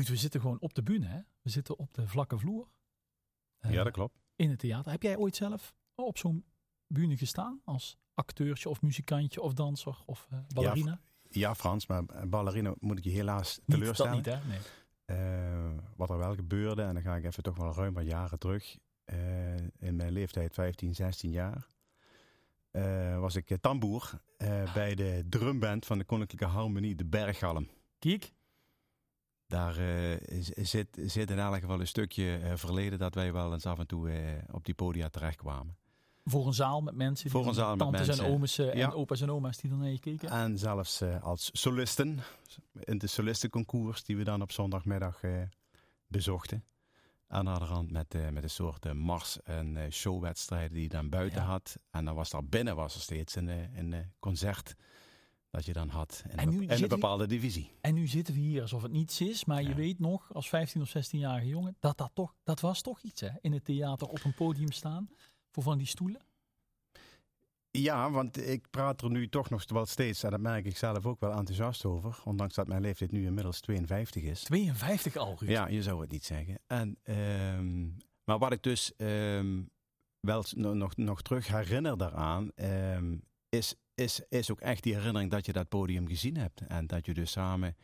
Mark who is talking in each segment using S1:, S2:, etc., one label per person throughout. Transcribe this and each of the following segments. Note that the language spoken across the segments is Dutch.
S1: Ruud, we zitten gewoon op de bühne. Hè? We zitten op de vlakke vloer. Eh,
S2: ja, dat klopt.
S1: In het theater. Heb jij ooit zelf op zo'n bühne gestaan? Als acteurtje of muzikantje of danser of eh, ballerina?
S2: Ja, Frans, maar ballerina moet ik je helaas
S1: Niet,
S2: teleurstellen.
S1: dat niet, hè? Nee.
S2: Eh, wat er wel gebeurde, en dan ga ik even toch wel ruim wat jaren terug. in mijn leeftijd, 15, 16 jaar, was ik tamboer eh, bij de drumband van de Koninklijke Harmonie, de Berggalm.
S1: Kijk,
S2: Daar eh, is- zit, zit in elk geval een stukje eh, verleden dat wij wel eens af en toe eh, op die podia terechtkwamen.
S1: voor een zaal met mensen.
S2: Voor een zaal met
S1: tantes
S2: mensen.
S1: en eh,
S2: Ja.
S1: en opa's en oma's die dan naar je keken.
S2: En zelfs eh, als solisten, in de solistenconcours die we dan op zondagmiddag eh, bezochten. En naderhand met, eh, met een soort eh, mars- en eh, showwedstrijden die je dan buiten
S1: Ja.
S2: had. En dan was daar binnen was er steeds een, eh, een eh, concert dat je dan had in,
S1: En
S2: een,
S1: nu
S2: bepaalde divisie.
S1: En nu zitten we hier alsof het niets is. Maar je weet nog, als 15 of 16-jarige jongen, dat dat toch, dat was toch iets hè? In het theater op een podium staan. Voor van die stoelen.
S2: Ja, want ik praat er nu toch nog wel steeds, en dat merk ik zelf ook wel enthousiast over. Ondanks dat mijn leeftijd nu inmiddels 52 is.
S1: 52 al, Ruud.
S2: Ja, je zou het niet zeggen. En, ehm, maar wat ik dus ehm, wel nog, nog terug herinner daaraan, ehm, is, is, is ook echt die herinnering dat je dat podium gezien hebt. En dat je dus samen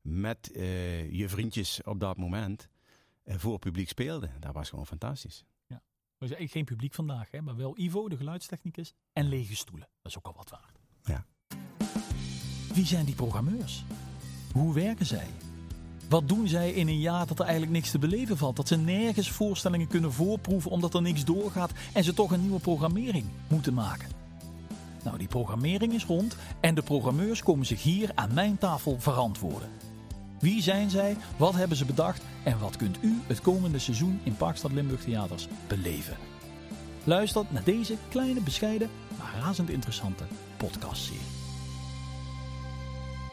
S2: met eh, je vriendjes op dat moment eh, voor publiek speelde. Dat was gewoon fantastisch.
S1: Er is eigenlijk geen publiek vandaag, hè? maar wel Ivo, de geluidstechnicus, en lege stoelen. Dat is ook al wat waard.
S2: Ja.
S1: Wie zijn die programmeurs? Hoe werken zij? Wat doen zij in een jaar dat er eigenlijk niks te beleven valt? Dat ze nergens voorstellingen kunnen voorproeven omdat er niks doorgaat en ze toch een nieuwe programmering moeten maken. Nou, die programmering is rond en de programmeurs komen zich hier aan mijn tafel verantwoorden. Wie zijn zij? Wat hebben ze bedacht? En wat kunt u het komende seizoen in Parkstad Limburg Theaters beleven? Luister naar deze kleine, bescheiden, maar razend interessante podcastserie.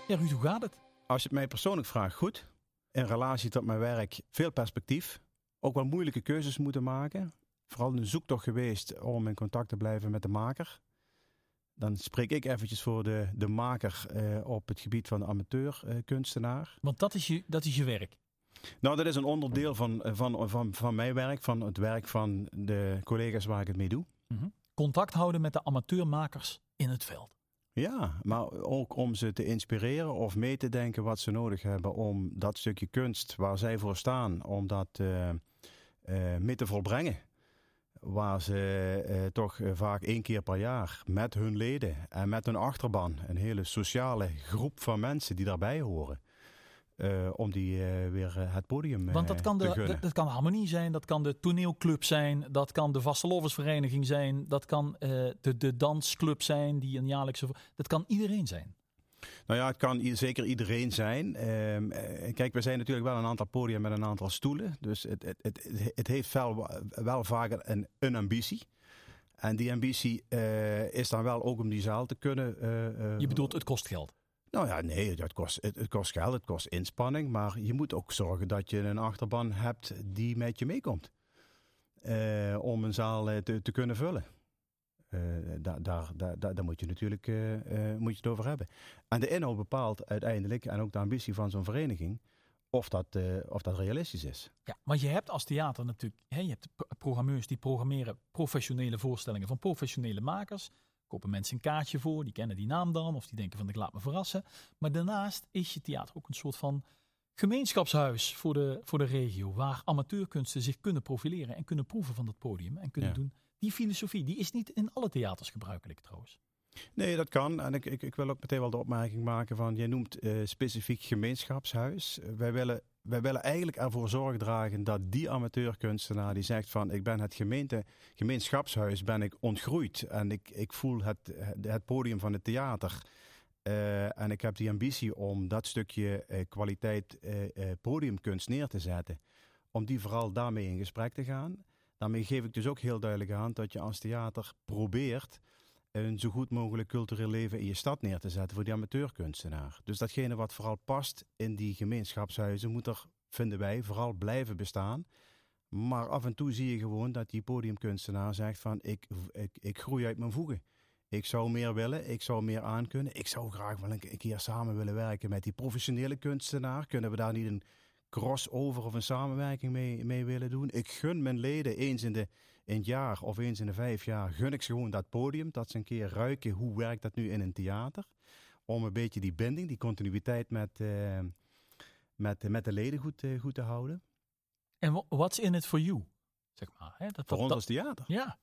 S1: Ja, Ruud, hoe gaat het?
S2: Als je het mij persoonlijk vraagt, goed. In relatie tot mijn werk, veel perspectief. Ook wel moeilijke keuzes moeten maken. Vooral een zoektocht geweest om in contact te blijven met de maker. Dan spreek ik eventjes voor de, de maker eh, op het gebied van de amateurkunstenaar.
S1: Want dat is je, dat is je werk.
S2: nou, dat is een onderdeel van, eh, van, van, van mijn werk, van het werk van de collega's waar ik het mee doe.
S1: Contact houden met de amateurmakers in het veld.
S2: Ja, maar ook om ze te inspireren of mee te denken wat ze nodig hebben om dat stukje kunst waar zij voor staan, om dat eh, eh, mee te volbrengen. Waar ze eh, toch eh, vaak één keer per jaar met hun leden en met hun achterban, een hele sociale groep van mensen die daarbij horen, eh, om die weer het podium
S1: Want dat kan,
S2: te
S1: de, dat, dat kan de harmonie zijn, dat kan de toneelclub zijn, dat kan de vastelovensvereniging zijn, dat kan de, de dansclub zijn die een jaarlijkse. Dat kan iedereen zijn.
S2: Nou ja, het kan zeker iedereen zijn. Ehm, eh, kijk, we zijn natuurlijk wel een aantal podia met een aantal stoelen. Dus het, het, het, het heeft wel, wel vaker een, een ambitie. En die ambitie eh, is dan wel ook om die zaal te kunnen. eh,
S1: Je bedoelt, het kost geld.
S2: Nou ja, nee, het kost, het, het kost geld, het kost inspanning. Maar je moet ook zorgen dat je een achterban hebt die met je meekomt. Om een zaal te, te kunnen vullen. Eh, daar, daar, daar, moet je natuurlijk eh, eh, moet je het over hebben. En de inhoud bepaalt uiteindelijk, en ook de ambitie van zo'n vereniging, of dat, eh, of dat realistisch is.
S1: Ja, want je hebt als theater natuurlijk, hè, je hebt pro- programmeurs die programmeren professionele voorstellingen van professionele makers. Kopen mensen een kaartje voor, die kennen die naam dan, of die denken van ik laat me verrassen. Maar daarnaast is je theater ook een soort van gemeenschapshuis voor de, voor de regio, waar amateurkunsten zich kunnen profileren en kunnen proeven van dat podium en kunnen
S2: Ja.
S1: doen. Die filosofie, die is niet in alle theaters gebruikelijk trouwens.
S2: Nee, dat kan. En ik, ik, ik wil ook meteen wel de opmerking maken van, jij noemt eh, specifiek gemeenschapshuis. Eh, wij, willen, wij willen eigenlijk ervoor zorg dragen dat die amateurkunstenaar die zegt van, ik ben het gemeente, gemeenschapshuis, ben ik ontgroeid. En ik, ik voel het, het, podium van het theater. Eh, en ik heb die ambitie om dat stukje kwaliteit podiumkunst neer te zetten. Om die vooral daarmee in gesprek te gaan. Daarmee geef ik dus ook heel duidelijk aan dat je als theater probeert een zo goed mogelijk cultureel leven in je stad neer te zetten voor die amateurkunstenaar. Dus datgene wat vooral past in die gemeenschapshuizen moet er, vinden wij, vooral blijven bestaan. Maar af en toe zie je gewoon dat die podiumkunstenaar zegt van ik, ik, ik groei uit mijn voegen. Ik zou meer willen, ik zou meer aankunnen. Ik zou graag wel een keer samen willen werken met die professionele kunstenaar. Kunnen we daar niet een crossover of een samenwerking mee, mee willen doen. Ik gun mijn leden eens in, de, in het jaar of eens in de vijf jaar, gun ik ze gewoon dat podium. Dat ze een keer ruiken hoe werkt dat nu in een theater. Om een beetje die binding, die continuïteit met, uh, met, met de leden goed, uh, goed te houden.
S1: En what's in it for you? Zeg maar, hè?
S2: Dat, voor ons als theater?
S1: Ja.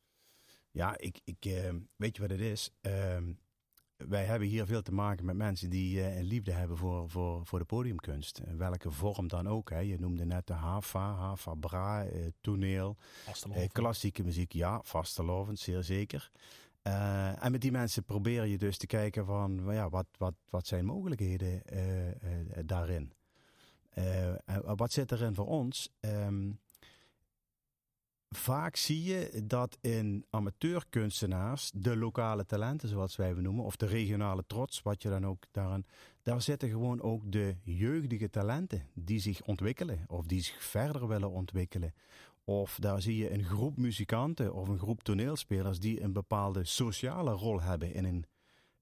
S2: Ja, ik, ik, uh, weet je wat het is? Wij hebben hier veel te maken met mensen die uh, een liefde hebben voor, voor, voor de podiumkunst. In welke vorm dan ook. Hè. Je noemde net de Hafa, Hafa Bra, uh, toneel, uh, klassieke muziek. Ja, vastelovend, zeer zeker. en met die mensen probeer je dus te kijken van ja, wat, wat, wat zijn mogelijkheden daarin. wat zit erin voor ons? Um, vaak zie je dat in amateurkunstenaars de lokale talenten, zoals wij we noemen, of de regionale trots, wat je dan ook daaraan, daar zitten gewoon ook de jeugdige talenten die zich ontwikkelen of die zich verder willen ontwikkelen. Of daar zie je een groep muzikanten of een groep toneelspelers die een bepaalde sociale rol hebben in een,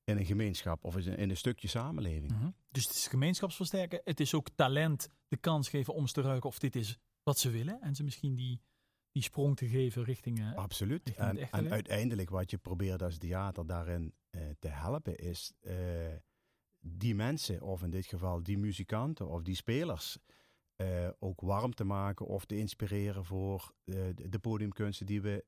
S2: in een gemeenschap of in een stukje samenleving. Mhm.
S1: Dus het is gemeenschapsversterken, het is ook talent de kans geven om te ruiken of dit is wat ze willen en ze misschien die die sprong te geven richting. Uh,
S2: Absoluut. en, en uiteindelijk wat je probeert als theater daarin uh, te helpen is uh, die mensen, of in dit geval die muzikanten of die spelers, ook warm te maken of te inspireren voor de podiumkunsten die we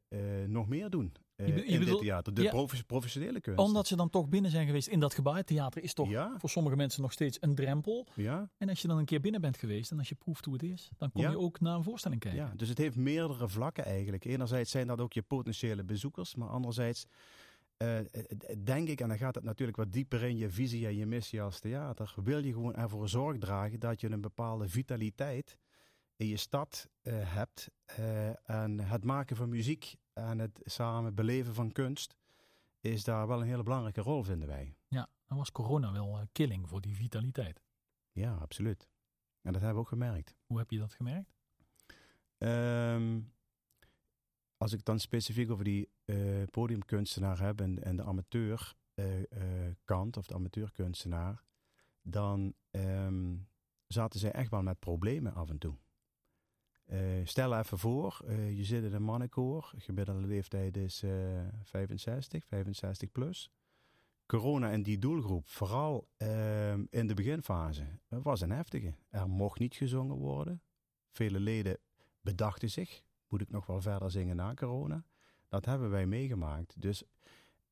S2: nog meer doen. Je, in dit theater, de professionele kunst.
S1: Omdat ze dan toch binnen zijn geweest in dat gebouw. Het theater is toch voor sommige mensen nog steeds een drempel.
S2: Ja.
S1: En als je dan een keer binnen bent geweest en als je proeft hoe het is, dan kom je ook naar een voorstelling kijken.
S2: Ja, dus het heeft meerdere vlakken eigenlijk. Enerzijds zijn dat ook je potentiële bezoekers, maar anderzijds uh, denk ik, en dan gaat het natuurlijk wat dieper in je visie en je missie als theater, wil je gewoon ervoor zorg dragen dat je een bepaalde vitaliteit in je stad uh, hebt. en het maken van muziek en het samen beleven van kunst is daar wel een hele belangrijke rol, vinden wij.
S1: Ja, dan was corona wel killing voor die vitaliteit.
S2: Ja, absoluut. En dat hebben we ook gemerkt.
S1: Hoe heb je dat gemerkt?
S2: Um, als ik dan specifiek over die uh, podiumkunstenaar heb en, en de amateurkant uh, of de amateurkunstenaar, dan um, zaten zij echt wel met problemen af en toe. Stel even voor, je zit in een mannenkoor. Gemiddelde leeftijd is uh, 65, 65 plus. Corona in die doelgroep, vooral ehm, in de beginfase, was een heftige. Er mocht niet gezongen worden. Vele leden bedachten zich, moet ik nog wel verder zingen na corona? Dat hebben wij meegemaakt. Dus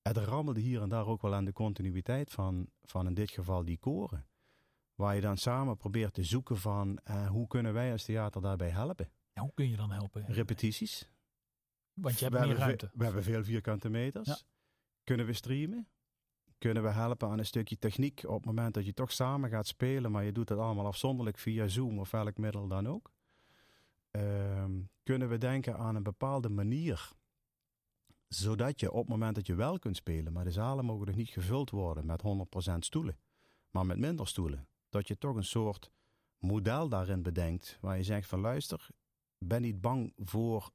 S2: het rammelde hier en daar ook wel aan de continuïteit van, van in dit geval die koren. Waar je dan samen probeert te zoeken van uh, hoe kunnen wij als theater daarbij helpen.
S1: Ja, hoe kun je dan helpen?
S2: Repetities.
S1: Want je hebt we meer ruimte.
S2: we hebben veel vierkante meters. Ja. Kunnen we streamen? Kunnen we helpen aan een stukje techniek op het moment dat je toch samen gaat spelen, maar je doet het allemaal afzonderlijk via Zoom of welk middel dan ook? Uh, kunnen we denken aan een bepaalde manier, zodat je op het moment dat je wel kunt spelen, maar de zalen mogen nog niet gevuld worden met 100% stoelen, maar met minder stoelen dat je toch een soort model daarin bedenkt. Waar je zegt van luister, ben niet bang voor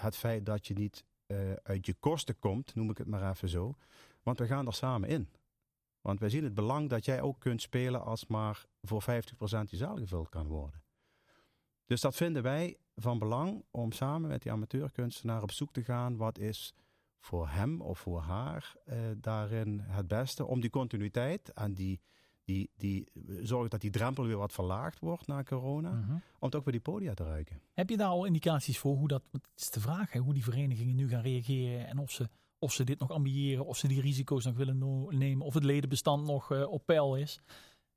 S2: het feit dat je niet uh, uit je kosten komt, noem ik het maar even zo. Want we gaan er samen in. Want wij zien het belang dat jij ook kunt spelen als maar voor 50% je zaal gevuld kan worden. Dus dat vinden wij van belang om samen met die amateurkunstenaar op zoek te gaan. Wat is voor hem of voor haar uh, daarin het beste om die continuïteit en die die, die zorgen dat die drempel weer wat verlaagd wordt na corona. Mhm. Om het ook weer die podia te ruiken.
S1: Heb je daar al indicaties voor hoe dat, het is de vraag, hè, hoe die verenigingen nu gaan reageren en of ze, of ze dit nog ambiëren, of ze die risico's nog willen nemen, of het ledenbestand nog uh, op peil is.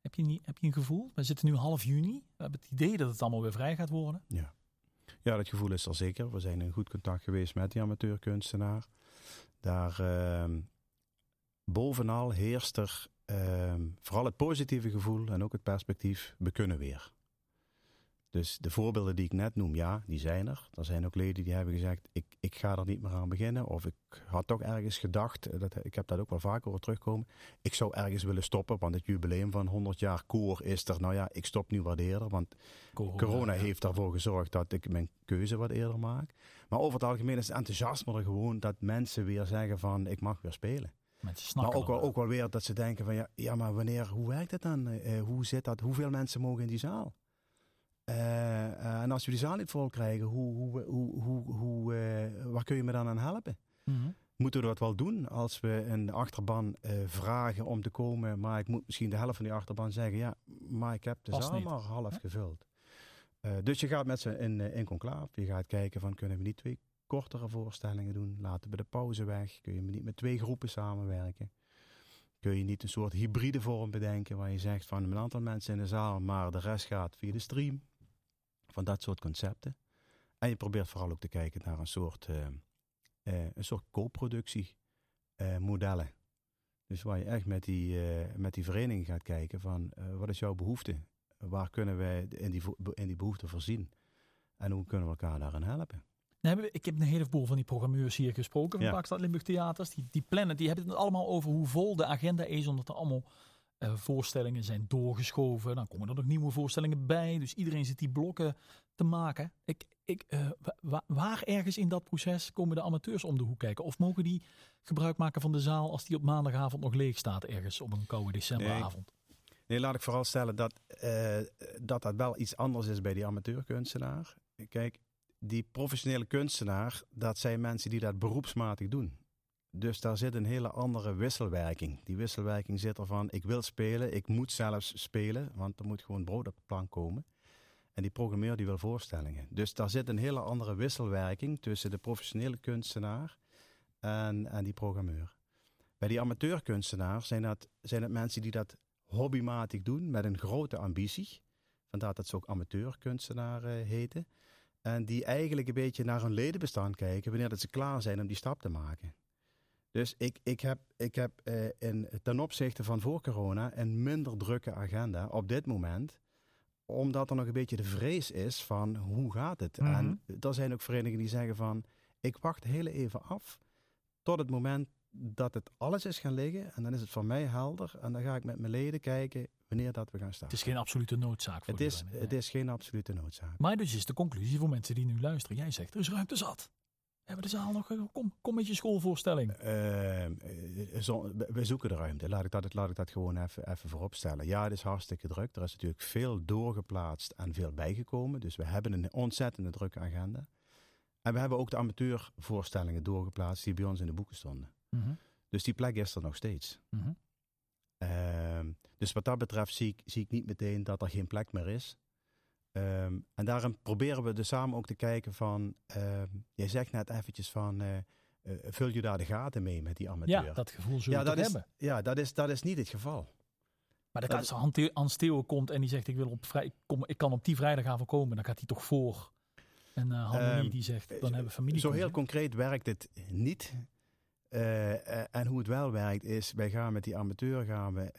S1: Heb je, niet, heb je een gevoel? We zitten nu half juni. We hebben het idee dat het allemaal weer vrij gaat worden.
S2: Ja. Ja, dat gevoel is er zeker. We zijn in goed contact geweest met die amateurkunstenaar. Daar uh, bovenal heerst er Ehm, vooral het positieve gevoel en ook het perspectief, we kunnen weer. Dus de voorbeelden die ik net noem, ja, die zijn er. Er zijn ook leden die hebben gezegd, ik, ik ga er niet meer aan beginnen. Of ik had toch ergens gedacht, eh, dat, ik heb dat ook wel vaker horen terugkomen. Ik zou ergens willen stoppen, want het jubileum van 100 jaar koor is er. Nou ja, ik stop nu wat eerder, want corona, heeft ervoor gezorgd dat ik mijn keuze wat eerder maak. Maar over het algemeen is het enthousiasme er gewoon dat mensen weer zeggen van, ik mag weer spelen maar ook wel, ook wel weer dat ze denken van ja, ja maar wanneer, hoe werkt het dan? Uh, hoe zit dat? Hoeveel mensen mogen in die zaal? Uh, als we die zaal niet vol krijgen, hoe, hoe, hoe, hoe, hoe, eh, waar kun je me dan aan helpen?
S1: Mhm.
S2: Moeten we dat wel doen als we een achterban eh, vragen om te komen, maar ik moet misschien de helft van die achterban zeggen, ja, maar ik heb de zaal
S1: niet.
S2: maar half gevuld. Eh, dus je gaat met ze in, eh, in conclave. Je gaat kijken van kunnen we niet twee kortere voorstellingen doen? Laten we de pauze weg? Kun je niet met twee groepen samenwerken? Kun je niet een soort hybride vorm bedenken waar je zegt van een aantal mensen in de zaal, maar de rest gaat via de stream? Van dat soort concepten. En je probeert vooral ook te kijken naar een soort, eh, een soort co-productie eh, modellen. Dus waar je echt met die, met die vereniging gaat kijken van wat is jouw behoefte? Waar kunnen wij in die, in die behoefte voorzien? En hoe kunnen we elkaar daarin helpen?
S1: Nou, ik heb een heleboel van die programmeurs hier gesproken van
S2: Ja.
S1: Limburg Theaters. Die, die plannen, die hebben het allemaal over hoe vol de agenda is, omdat er allemaal eh, voorstellingen zijn doorgeschoven. Dan komen er nog nieuwe voorstellingen bij. Dus iedereen zit die blokken te maken. Ik, ik, eh, wa- wa- waar ergens in dat proces komen de amateurs om de hoek kijken? Of mogen die gebruik maken van de zaal als die op maandagavond nog leeg staat ergens op een koude decemberavond?
S2: Nee, laat ik vooral stellen dat, eh, dat dat wel iets anders is bij die amateurkunstenaar. Kijk, die professionele kunstenaar, dat zijn mensen die dat beroepsmatig doen. Dus daar zit een hele andere wisselwerking. Die wisselwerking zit ervan, ik wil spelen, ik moet zelfs spelen, want er moet gewoon brood op de plank komen. En die programmeur die wil voorstellingen. Dus daar zit een hele andere wisselwerking tussen de professionele kunstenaar en, en die programmeur. Bij die amateurkunstenaar zijn dat, zijn het mensen die dat hobbymatig doen met een grote ambitie. Vandaar dat ze ook amateurkunstenaar eh, heten. En die eigenlijk een beetje naar hun ledenbestand kijken wanneer dat ze klaar zijn om die stap te maken. Dus ik, ik heb, ik heb eh, in, ten opzichte van voor corona een minder drukke agenda op dit moment. Omdat er nog een beetje de vrees is van hoe gaat het?
S1: Mhm.
S2: En er zijn ook verenigingen die zeggen van ik wacht heel even af tot het moment dat het alles is gaan liggen. En dan is het voor mij helder. En dan ga ik met mijn leden kijken wanneer dat we gaan
S1: Het
S2: starten.
S1: is geen absolute noodzaak voor
S2: Het is, het is geen absolute noodzaak.
S1: Maar dus is de conclusie voor mensen die nu luisteren. Jij zegt, er is ruimte zat. Hebben de zaal nog. Kom, kom met je schoolvoorstelling.
S2: Eh, eh, zo- we- we zoeken de ruimte. Laat ik dat, laat ik dat gewoon even, even voorop stellen. Ja, het is hartstikke druk. Er is natuurlijk veel doorgeplaatst en veel bijgekomen. Dus we hebben een ontzettende drukke agenda. En we hebben ook de amateurvoorstellingen doorgeplaatst die bij ons in de boeken stonden.
S1: Mhm,
S2: Dus die plek is er nog steeds.
S1: mhm.
S2: Ehm, dus wat dat betreft zie ik, zie ik niet meteen dat er geen plek meer is. Ehm, en daarom proberen we dus samen ook te kijken van... ehm, jij zegt net eventjes van... eh, eh, vul je daar de gaten mee met die amateur?
S1: Ja, dat gevoel zullen
S2: Ja,
S1: we
S2: dat is,
S1: hebben.
S2: ja dat, is, dat is niet het geval.
S1: Maar dat als Hans Theo- komt en die zegt ik, wil op vrij, ik, kom, ik kan op die vrijdagavond komen, dan gaat hij toch voor. En Harmonie
S2: Ehm,
S1: die zegt, dan hebben we familie.
S2: Zo heel concreet werkt het niet. En hoe het wel werkt is, wij gaan met die amateur gaan we,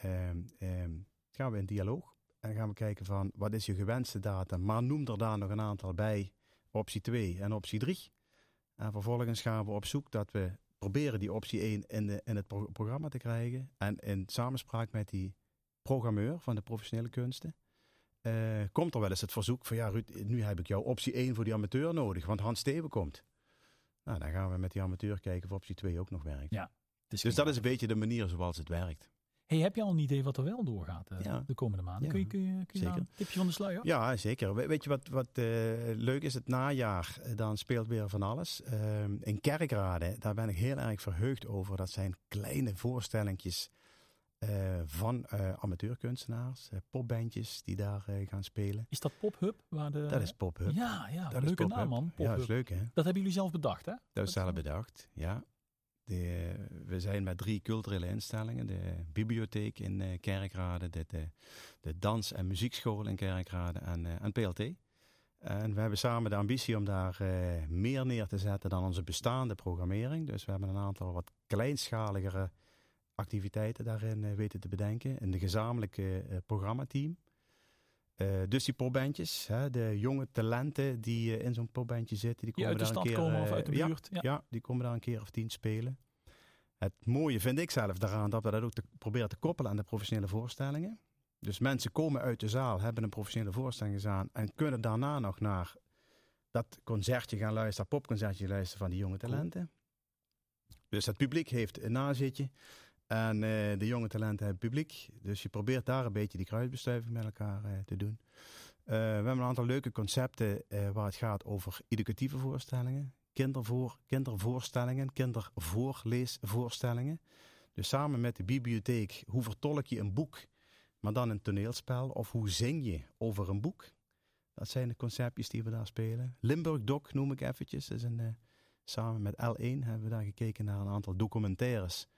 S2: gaan we in dialoog. En gaan we kijken van, wat is je gewenste datum? Maar noem er daar nog een aantal bij, optie 2 en optie 3. En vervolgens gaan we op zoek dat we proberen die optie 1 in, de, in het pro- programma te krijgen. En in samenspraak met die programmeur van de professionele kunsten. eh, komt er wel eens het verzoek van ja Ruud, nu heb ik jouw optie 1 voor die amateur nodig, want Hans Steven komt. Nou, dan gaan we met die amateur kijken of optie 2 ook nog werkt.
S1: Ja.
S2: Dus dat is een beetje de manier zoals het werkt.
S1: Hey, heb je al een idee wat er wel doorgaat eh,
S2: Ja.
S1: de komende maanden?
S2: Ja,
S1: kun je, kun je, kun je een tipje van de sluier?
S2: Ja, zeker. We- Weet je wat, wat eh, leuk is? Het najaar, eh, dan speelt weer van alles. In Kerkrade, daar ben ik heel erg verheugd over. Dat zijn kleine voorstellingjes van amateurkunstenaars, popbandjes die daar gaan spelen.
S1: Is dat Pop-Hub? Waar de...
S2: Dat is Pop-Up.
S1: Ja, ja
S2: dat is
S1: leuke naam man.
S2: Ja,
S1: Pop-Hub.
S2: dat is leuk hè?
S1: Dat hebben jullie zelf bedacht hè?
S2: Dat is zelf bedacht, ja. De, we zijn met drie culturele instellingen. De bibliotheek in eh, Kerkrade, de, de, de dans- en muziekschool in Kerkrade en, eh, en PLT. En we hebben samen de ambitie om daar eh, meer neer te zetten dan onze bestaande programmering. Dus we hebben een aantal wat kleinschaligere activiteiten daarin weten te bedenken. In de gezamenlijke eh, programmateam. Eh, dus die popbandjes, hè, de jonge talenten die eh, in zo'n popbandje zitten, die
S1: Die
S2: komen
S1: uit de
S2: daar een keer,
S1: komen of
S2: eh,
S1: uit de
S2: ja,
S1: buurt. Ja.
S2: ja, die komen daar een keer of tien spelen. Het mooie vind ik zelf daaraan dat we dat ook te, proberen te koppelen aan de professionele voorstellingen. Dus mensen komen uit de zaal, hebben een professionele voorstelling gedaan en kunnen daarna nog naar dat concertje gaan luisteren, popconcertje luisteren van die jonge talenten. Dus het publiek heeft een nazitje en eh, de jonge talenten hebben publiek. Dus je probeert daar een beetje die kruisbestuiving met elkaar eh, te doen. we hebben een aantal leuke concepten waar het gaat over educatieve voorstellingen, kindervoor, kindervoorstellingen, kindervoorleesvoorstellingen. Dus samen met de bibliotheek, hoe vertolk je een boek, maar dan een toneelspel? Of hoe zing je over een boek? Dat zijn de conceptjes die we daar spelen. Limburg Doc noem ik eventjes. Is een, samen met L1 hebben we daar gekeken naar een aantal documentaires.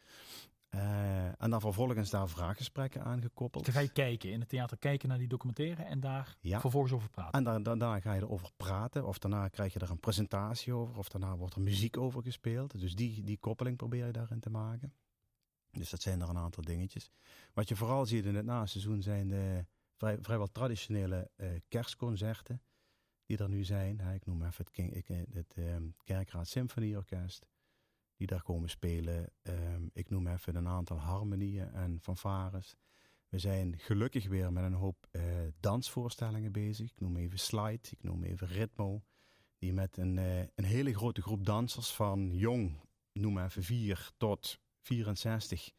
S2: Uh, en dan vervolgens daar vraaggesprekken aangekoppeld.
S1: Dan ga je kijken, in het theater kijken naar die documentaire en daar vervolgens over praten.
S2: En daarna ga je erover praten. Of daarna krijg je er een presentatie over. Of daarna wordt er muziek over gespeeld. Dus die, die koppeling probeer je daarin te maken. Dus dat zijn er een aantal dingetjes. Wat je vooral ziet in het naseizoen zijn de vrij, vrijwel traditionele uh, kerstconcerten die er nu zijn. ik noem even het, King, ik, eh, het um, Kerkraad Symfonieorkest die daar komen spelen. Um, ik noem even een aantal harmonieën en fanfares. We zijn gelukkig weer met een hoop uh, dansvoorstellingen bezig. Ik noem even Slide, ik noem even Ritmo. Die met een, uh, een hele grote groep dansers van jong, noem even 4 tot 64,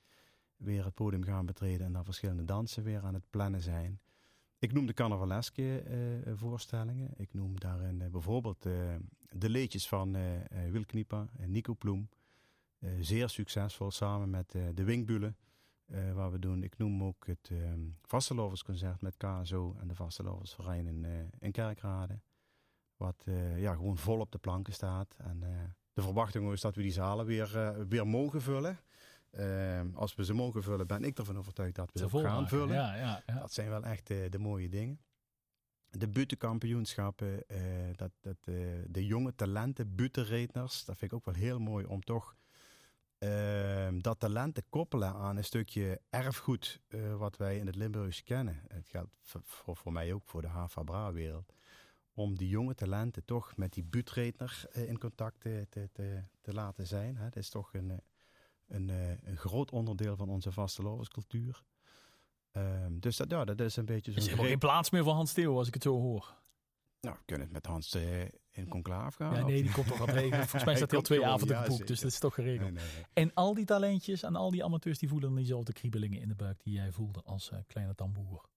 S2: weer het podium gaan betreden en daar verschillende dansen weer aan het plannen zijn. Ik noem de carnavaleske uh, voorstellingen. Ik noem daarin bijvoorbeeld de leedjes van Wil Knieper en Nico Ploem. Zeer succesvol samen met de Wingbulen. waar we doen. Ik noem ook het Vasteloversconcert met KSO en de Vasteloversverein in, in Kerkrade. Wat ja, gewoon vol op de planken staat. En de verwachting is dat we die zalen weer, weer mogen vullen. Uh, als we ze mogen vullen, ben ik ervan overtuigd dat we ze gaan vullen.
S1: Ja, ja, ja.
S2: Dat zijn wel echt uh, de mooie dingen. De butenkampioenschappen, uh, dat, dat, uh, de jonge talenten, butenredners, dat vind ik ook wel heel mooi om toch ehm, dat talent te koppelen aan een stukje erfgoed wat wij in het Limburgs kennen. Het geldt voor, voor mij ook voor de HVA-wereld. Om die jonge talenten toch met die buutredner in contact te, te, te, laten zijn. Hè. Dat is toch een een, uh, een groot onderdeel van onze vastelovenscultuur. Um, dus dat, ja, dat is een beetje zo.
S1: Is er geen plaats meer voor Hans Theo als ik het zo hoor?
S2: Nou, we kunnen het met Hans in conclaaf gaan.
S1: Ja, nee, die komt toch regelen. Volgens mij staat hij al twee avonden ja, geboekt, dus dat is toch geregeld. Nee, nee, nee. En al die talentjes en al die amateurs, die voelen diezelfde kriebelingen in de buik die jij voelde als uh, kleine tamboer.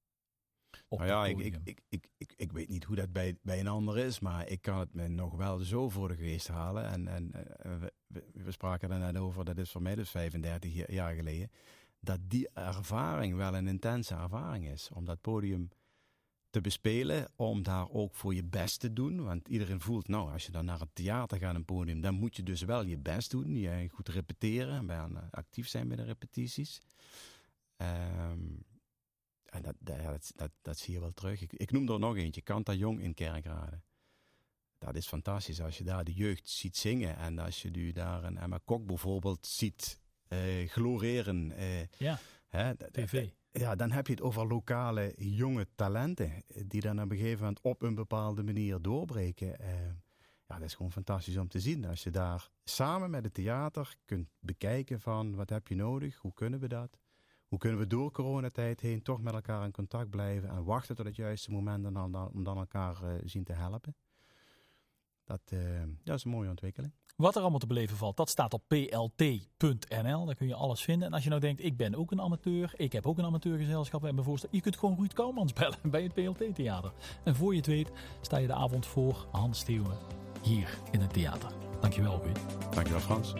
S2: Nou ja, ik, ik, ik, ik, ik, ik weet niet hoe dat bij, bij een ander is, maar ik kan het me nog wel zo voor de geest halen. En, en we, we, spraken er net over, dat is voor mij dus 35 jaar geleden, dat die ervaring wel een intense ervaring is. Om dat podium te bespelen, om daar ook voor je best te doen. Want iedereen voelt, nou, als je dan naar het theater gaat, een podium, dan moet je dus wel je best doen. Je goed repeteren en actief zijn bij de repetities. Um, en dat, dat, dat, dat, zie je wel terug. Ik, ik noem er nog eentje, Kanta Jong in Kerkrade. Dat is fantastisch als je daar de jeugd ziet zingen. En als je nu daar een Emma Kok bijvoorbeeld ziet uh, gloreren. Uh,
S1: ja, hè, tv.
S2: Ja, dan heb je het over lokale jonge talenten. Die dan op een gegeven moment op een bepaalde manier doorbreken. Uh, ja, dat is gewoon fantastisch om te zien. Als je daar samen met het theater kunt bekijken van wat heb je nodig, hoe kunnen we dat? Hoe kunnen we door coronatijd heen toch met elkaar in contact blijven en wachten tot het juiste moment om dan elkaar uh, zien te helpen? Dat, uh, dat is een mooie ontwikkeling.
S1: Wat er allemaal te beleven valt, dat staat op plt.nl. Daar kun je alles vinden. En als je nou denkt, ik ben ook een amateur, ik heb ook een amateurgezelschap en voorstel, je kunt gewoon Ruud Kouwmans bellen bij het PLT-theater. En voor je het weet, sta je de avond voor Hans Theeuwen hier in het theater. Dankjewel, Ruud.
S2: Dankjewel, Frans.